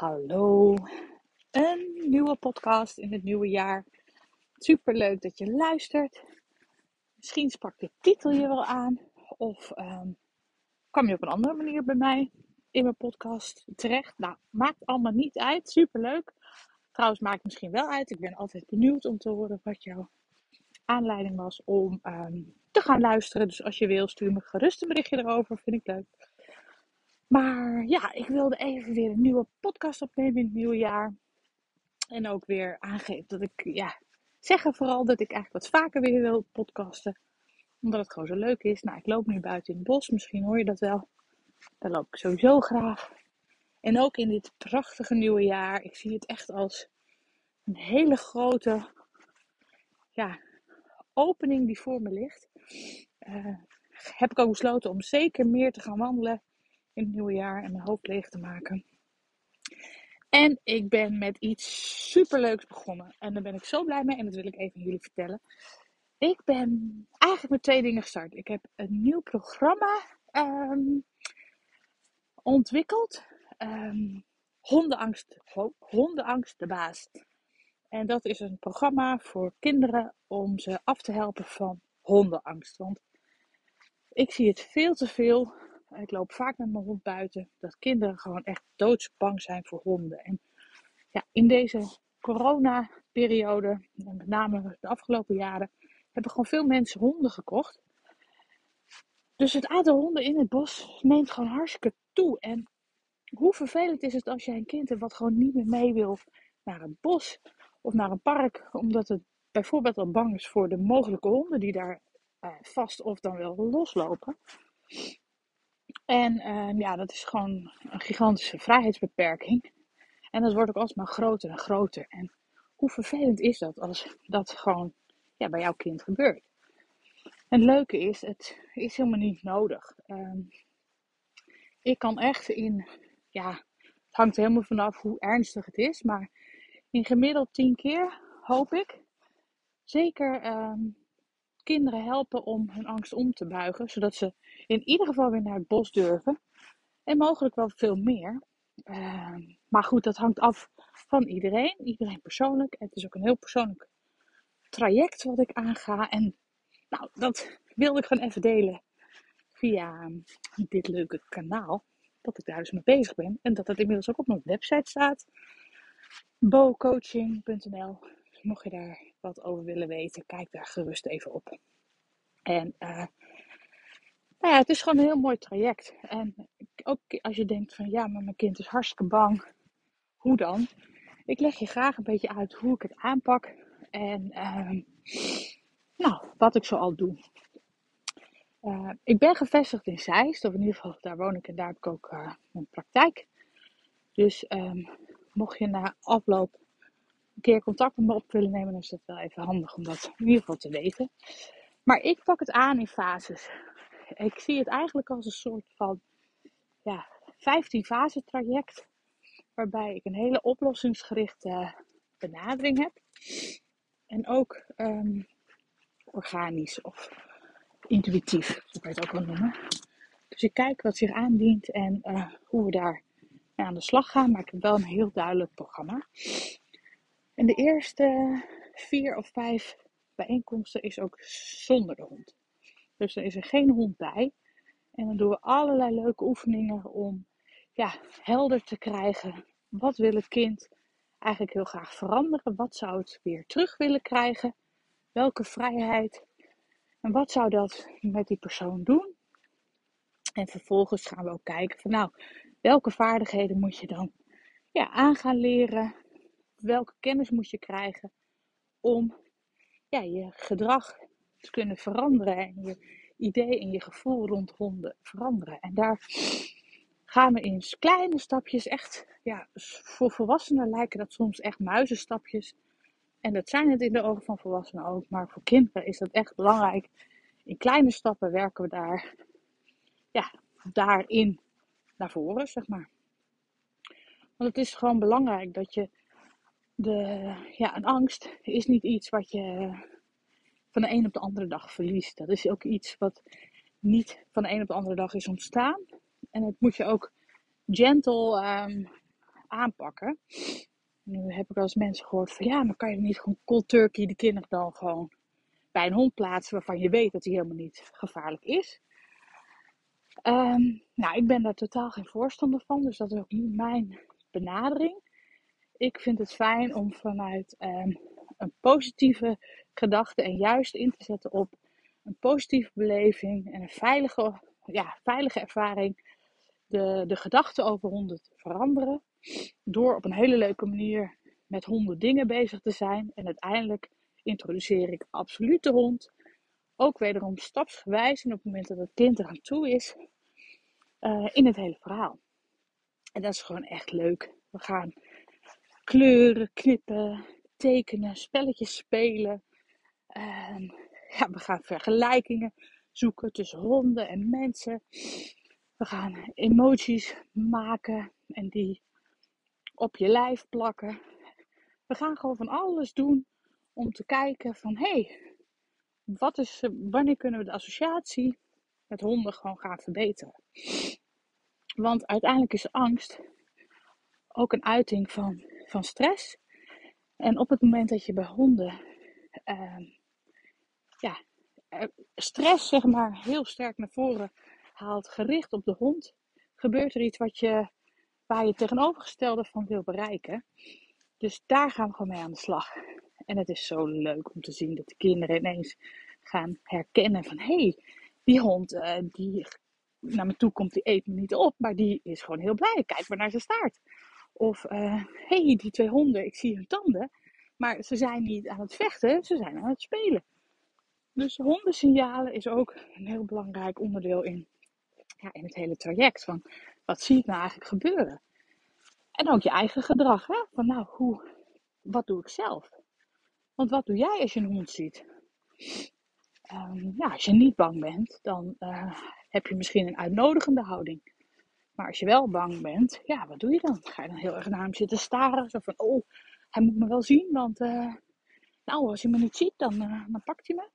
Hallo, een nieuwe podcast in het nieuwe jaar. Super leuk dat je luistert. Misschien sprak de titel je wel aan, of um, kwam je op een andere manier bij mij in mijn podcast terecht. Nou, maakt allemaal niet uit. Super leuk. Trouwens, maakt misschien wel uit. Ik ben altijd benieuwd om te horen wat jouw aanleiding was om um, te gaan luisteren. Dus als je wil, stuur me gerust een berichtje erover. Vind ik leuk. Maar ja, ik wilde even weer een nieuwe podcast opnemen in het nieuwe jaar. En ook weer aangeven dat ik, ja, zeggen vooral dat ik eigenlijk wat vaker weer wil podcasten. Omdat het gewoon zo leuk is. Nou, ik loop nu buiten in het bos, misschien hoor je dat wel. Daar loop ik sowieso graag. En ook in dit prachtige nieuwe jaar. Ik zie het echt als een hele grote ja, opening die voor me ligt. Uh, heb ik ook besloten om zeker meer te gaan wandelen in het nieuwe jaar en mijn hoofd leeg te maken. En ik ben met iets superleuks begonnen. En daar ben ik zo blij mee en dat wil ik even jullie vertellen. Ik ben eigenlijk met twee dingen gestart. Ik heb een nieuw programma um, ontwikkeld. Um, hondenangst, hondenangst de baas. En dat is een programma voor kinderen om ze af te helpen van hondenangst. Want ik zie het veel te veel ik loop vaak met mijn hond buiten. Dat kinderen gewoon echt doodsbang zijn voor honden. En ja, in deze corona-periode, en met name de afgelopen jaren, hebben gewoon veel mensen honden gekocht. Dus het aantal honden in het bos neemt gewoon hartstikke toe. En hoe vervelend is het als jij een kind hebt wat gewoon niet meer mee wil naar het bos of naar een park, omdat het bijvoorbeeld al bang is voor de mogelijke honden die daar eh, vast of dan wel loslopen. En uh, ja, dat is gewoon een gigantische vrijheidsbeperking. En dat wordt ook alsmaar groter en groter. En hoe vervelend is dat als dat gewoon ja, bij jouw kind gebeurt? En het leuke is, het is helemaal niet nodig. Um, ik kan echt in, ja, het hangt helemaal vanaf hoe ernstig het is, maar in gemiddeld tien keer hoop ik zeker um, kinderen helpen om hun angst om te buigen, zodat ze in ieder geval weer naar het bos durven. En mogelijk wel veel meer. Uh, maar goed, dat hangt af van iedereen. Iedereen persoonlijk. Het is ook een heel persoonlijk traject wat ik aanga. En nou, dat wilde ik gewoon even delen via dit leuke kanaal. Dat ik daar dus mee bezig ben. En dat het inmiddels ook op mijn website staat. bocoaching.nl Mocht je daar wat over willen weten, kijk daar gerust even op. En uh, nou ja, het is gewoon een heel mooi traject. En ook als je denkt van ja, maar mijn kind is hartstikke bang. Hoe dan? Ik leg je graag een beetje uit hoe ik het aanpak. En uh, nou, wat ik zo al doe. Uh, ik ben gevestigd in Zeist, of in ieder geval daar woon ik en daar heb ik ook uh, mijn praktijk. Dus um, mocht je na afloop een keer contact met me op willen nemen, dan is het wel even handig om dat in ieder geval te weten. Maar ik pak het aan in fases. Ik zie het eigenlijk als een soort van ja, 15 fase traject. Waarbij ik een hele oplossingsgerichte benadering heb. En ook um, organisch of intuïtief, zo kan je het ook wel noemen. Dus ik kijk wat zich aandient en uh, hoe we daar aan de slag gaan. Maar ik heb wel een heel duidelijk programma. En de eerste vier of vijf bijeenkomsten is ook zonder de hond. Dus er is er geen hond bij. En dan doen we allerlei leuke oefeningen om ja, helder te krijgen. Wat wil het kind eigenlijk heel graag veranderen? Wat zou het weer terug willen krijgen? Welke vrijheid? En wat zou dat met die persoon doen? En vervolgens gaan we ook kijken van nou, welke vaardigheden moet je dan ja, aan gaan leren? Welke kennis moet je krijgen om ja, je gedrag te kunnen veranderen en je idee en je gevoel rond honden veranderen. En daar gaan we in kleine stapjes echt, ja, voor volwassenen lijken dat soms echt muizenstapjes. En dat zijn het in de ogen van volwassenen ook, maar voor kinderen is dat echt belangrijk. In kleine stappen werken we daar, ja, daarin naar voren, zeg maar. Want het is gewoon belangrijk dat je de, ja, een angst is niet iets wat je van de een op de andere dag verliest. Dat is ook iets wat niet van de een op de andere dag is ontstaan. En dat moet je ook gentle um, aanpakken. Nu heb ik eens mensen gehoord van ja, maar kan je niet gewoon cold turkey de kinderen dan gewoon bij een hond plaatsen waarvan je weet dat hij helemaal niet gevaarlijk is. Ehm, nou, ik ben daar totaal geen voorstander van, dus dat is ook niet mijn benadering. Ik vind het fijn om vanuit um, een positieve gedachte en juist in te zetten op een positieve beleving en een veilige, ja, veilige ervaring. De, de gedachten over honden te veranderen. Door op een hele leuke manier met honden dingen bezig te zijn. En uiteindelijk introduceer ik absoluut de hond. Ook wederom stapsgewijs en op het moment dat het kind eraan toe is. Uh, in het hele verhaal. En dat is gewoon echt leuk. We gaan kleuren, knippen, tekenen, spelletjes spelen. Ja, we gaan vergelijkingen zoeken tussen honden en mensen. We gaan emoties maken en die op je lijf plakken. We gaan gewoon van alles doen om te kijken van hé, hey, wat is, wanneer kunnen we de associatie met honden gewoon gaan verbeteren? Want uiteindelijk is angst ook een uiting van, van stress. En op het moment dat je bij honden uh, ja, eh, stress zeg maar heel sterk naar voren haalt, gericht op de hond, gebeurt er iets wat je, waar je tegenovergestelde van wil bereiken. Dus daar gaan we gewoon mee aan de slag. En het is zo leuk om te zien dat de kinderen ineens gaan herkennen van hé, hey, die hond uh, die naar me toe komt, die eet me niet op, maar die is gewoon heel blij. Kijk maar naar zijn staart. Of hé, uh, hey, die twee honden, ik zie hun tanden, maar ze zijn niet aan het vechten, ze zijn aan het spelen. Dus hondensignalen is ook een heel belangrijk onderdeel in, ja, in het hele traject. Van wat zie ik nou eigenlijk gebeuren? En ook je eigen gedrag. Hè? Van nou, hoe, wat doe ik zelf? Want wat doe jij als je een hond ziet? Um, ja, als je niet bang bent, dan uh, heb je misschien een uitnodigende houding. Maar als je wel bang bent, ja, wat doe je dan? Ga je dan heel erg naar hem zitten staren? Zo van, oh, hij moet me wel zien, want uh, nou, als hij me niet ziet, dan, uh, dan pakt hij me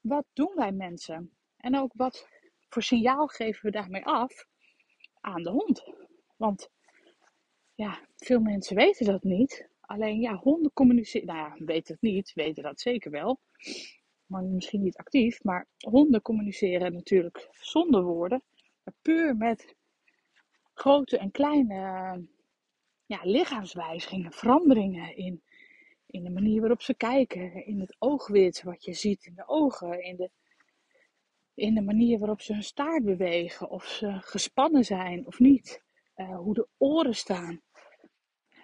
wat doen wij mensen? En ook wat voor signaal geven we daarmee af aan de hond? Want ja, veel mensen weten dat niet. Alleen ja, honden communiceren. Nou ja, weten het niet, weten dat zeker wel. Maar misschien niet actief. Maar honden communiceren natuurlijk zonder woorden. Maar puur met grote en kleine ja, lichaamswijzigingen, veranderingen in in de manier waarop ze kijken, in het oogwit wat je ziet in de ogen, in de, in de manier waarop ze hun staart bewegen, of ze gespannen zijn of niet, uh, hoe de oren staan.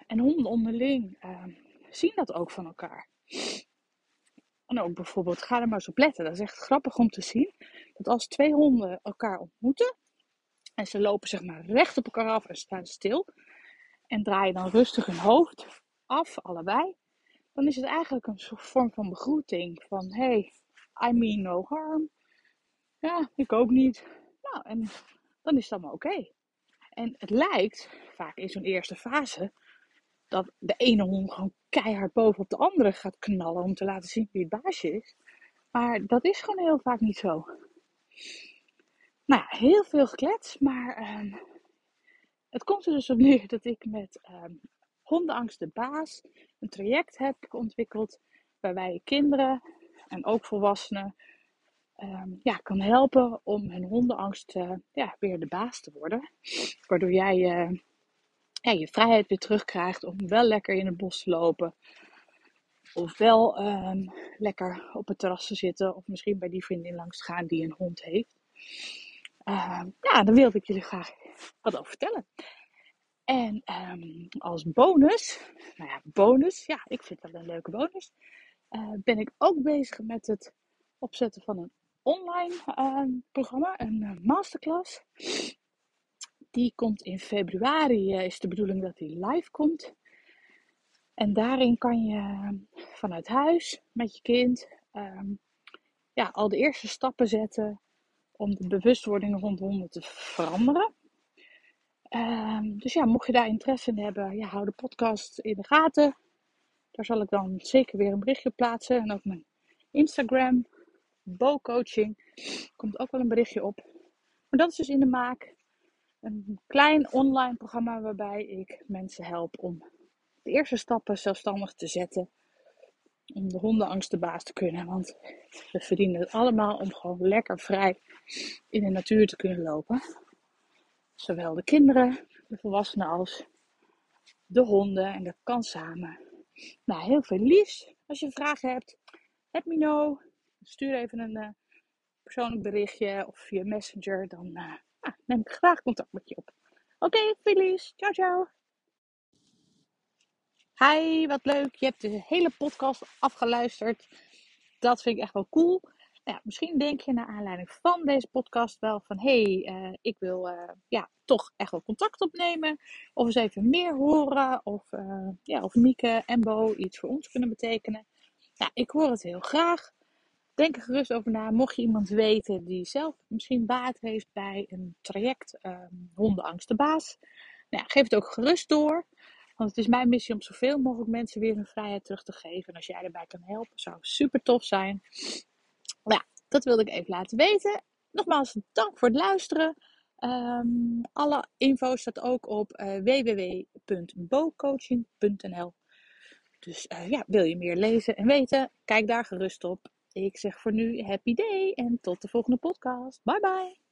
En honden onderling uh, zien dat ook van elkaar. En ook bijvoorbeeld, ga er maar eens op letten. Dat is echt grappig om te zien. Dat als twee honden elkaar ontmoeten. En ze lopen zeg maar recht op elkaar af en staan stil. En draaien dan rustig hun hoofd af, allebei dan is het eigenlijk een soort vorm van begroeting. Van hey, I mean no harm. Ja, ik ook niet. Nou, en dan is het allemaal oké. En het lijkt vaak in zo'n eerste fase dat de ene hond gewoon keihard bovenop de andere gaat knallen om te laten zien wie het baasje is. Maar dat is gewoon heel vaak niet zo. Nou ja, heel veel geklets, maar um, het komt er dus op neer dat ik met um, Hondenangst de Baas een traject heb ontwikkeld waarbij je kinderen en ook volwassenen um, ja, kan helpen om hun hondenangst uh, ja, weer de baas te worden. Waardoor jij uh, ja, je vrijheid weer terugkrijgt om wel lekker in het bos te lopen. Of wel lekker op het terras te zitten. Of misschien bij die vriendin langs te gaan die een hond heeft. Uh, ja, daar wilde ik jullie graag wat over vertellen. En um, als bonus, nou ja, bonus, ja, ik vind dat een leuke bonus, uh, ben ik ook bezig met het opzetten van een online uh, programma, een uh, masterclass. Die komt in februari, is de bedoeling dat die live komt. En daarin kan je vanuit huis met je kind ja, al de eerste stappen zetten om de bewustwording rond honden te veranderen. Um, dus ja, mocht je daar interesse in hebben, ja, hou de podcast in de gaten. Daar zal ik dan zeker weer een berichtje plaatsen. En ook mijn Instagram, Bo Coaching, komt ook wel een berichtje op. Maar dat is dus in de maak. Een klein online programma waarbij ik mensen help om de eerste stappen zelfstandig te zetten. Om de hondenangst de baas te kunnen. Want we verdienen het allemaal om gewoon lekker vrij in de natuur te kunnen lopen. Zowel de kinderen, de volwassenen als de honden. En dat kan samen. Nou, heel veel liefs. Als je vragen hebt, let me know. Stuur even een uh, persoonlijk berichtje of via Messenger. Dan uh, neem ik graag contact met je op. Oké, okay. Ciao, ciao. Hi, wat leuk. Je hebt de hele podcast afgeluisterd. Dat vind ik echt wel cool. Nou ja, misschien denk je naar aanleiding van deze podcast wel van hé, hey, uh, ik wil uh, ja, toch echt wel contact opnemen. Of eens even meer horen. Of, uh, ja, of Mieke en Bo iets voor ons kunnen betekenen. Nou, ik hoor het heel graag. Denk er gerust over na. Mocht je iemand weten die zelf misschien baat heeft bij een traject um, Hondenangst de Baas. Nou ja, geef het ook gerust door. Want het is mijn missie om zoveel mogelijk mensen weer hun vrijheid terug te geven. En als jij erbij kan helpen, zou super tof zijn. Nou ja, dat wilde ik even laten weten. Nogmaals, dank voor het luisteren. Um, alle info staat ook op uh, www.bocoaching.nl. Dus uh, ja, wil je meer lezen en weten? Kijk daar gerust op. Ik zeg voor nu happy day en tot de volgende podcast. Bye bye.